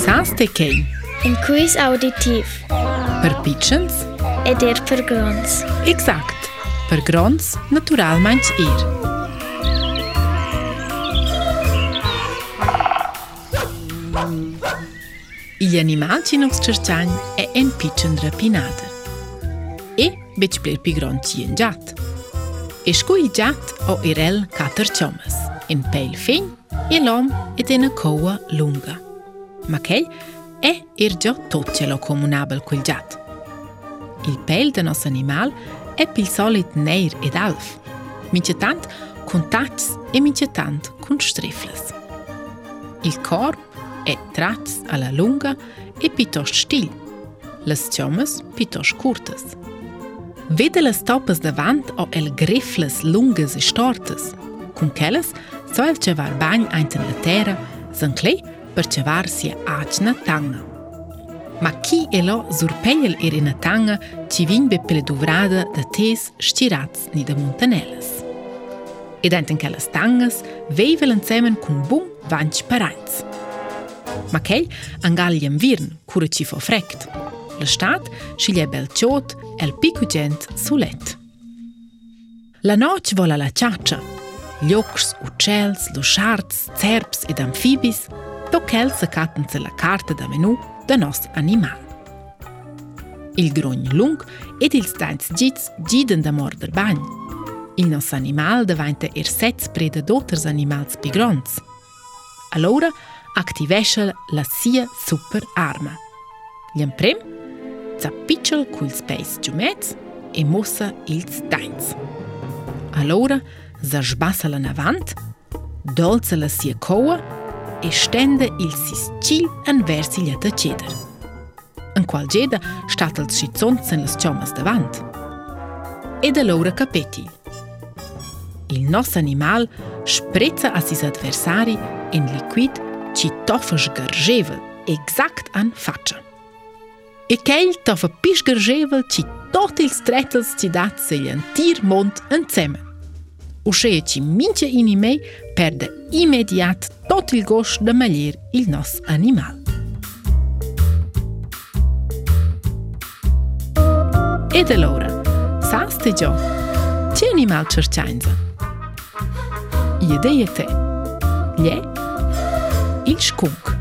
Sans të kej Në kujs auditiv Për pichens E dirë për grons Exakt Për grons, natural man që ir I animal që nuk së qërqan E në pichën rëpinatër E beq për pigron që jenë gjatë E shku i gjatë o i rel katër qomës, në pejlë finjë, i lomë e të në koha lunga. Mackay e irgia totgelo comunabel quel giat. Il pel de nos animal è pil solid neir ed alf, mincetant cun tats e mincetant cun strefles. Il corp è trats alla lunga e pitost stil, las ciomas pitost curtas. Vede las topas davant o el grefles lungas e stortas, cun quellas soel cevar bagn einten la terra, san clei, për që varë si aqë në tangë. Ma ki e lo zurpenjel eri në tangë që vinjë be pële duvradë dhe tesë shqiratës një dhe mund të nëllës. E dajnë të nkelës tangës, vejve lëncemen kun bum vanqë parajtës. Ma kej, angallë jem virën, kure që fo frektë. Lë shtatë, shilje bel qotë, el piku gjendë su letë. La noq vola la qaqa, ljokës, uqels, lusharts, cerps i damfibis, toquel sacatense la carta da menu da nost animal. Il grogn lung ed il stanz gits giden da mor del bagn. Il nos animal davante er sets preda d'otters animals pigrons. Allora activesce la sia super arma. L'emprem zappiccel cul speis giumets e mossa il stanz. Allora zasbassa la navant, dolce la sia coa e e stende il siscil en versilia da ceder. En qual geda stat als schizzons en las ciomas davant. Ed allora capeti. Il nos animal sprezza a sis adversari en liquid ci toffa sgargevel, exact an faccia. E quel toffa pis sgargevel ci tot ils trettels ci dat se tir mond en zemen. Usche ci mince inimei perde imediat tot il gosh de malir il nos animal. E allora, lorë, sa së të gjohë, që një malë qërçajnëzë? Jë dhe jë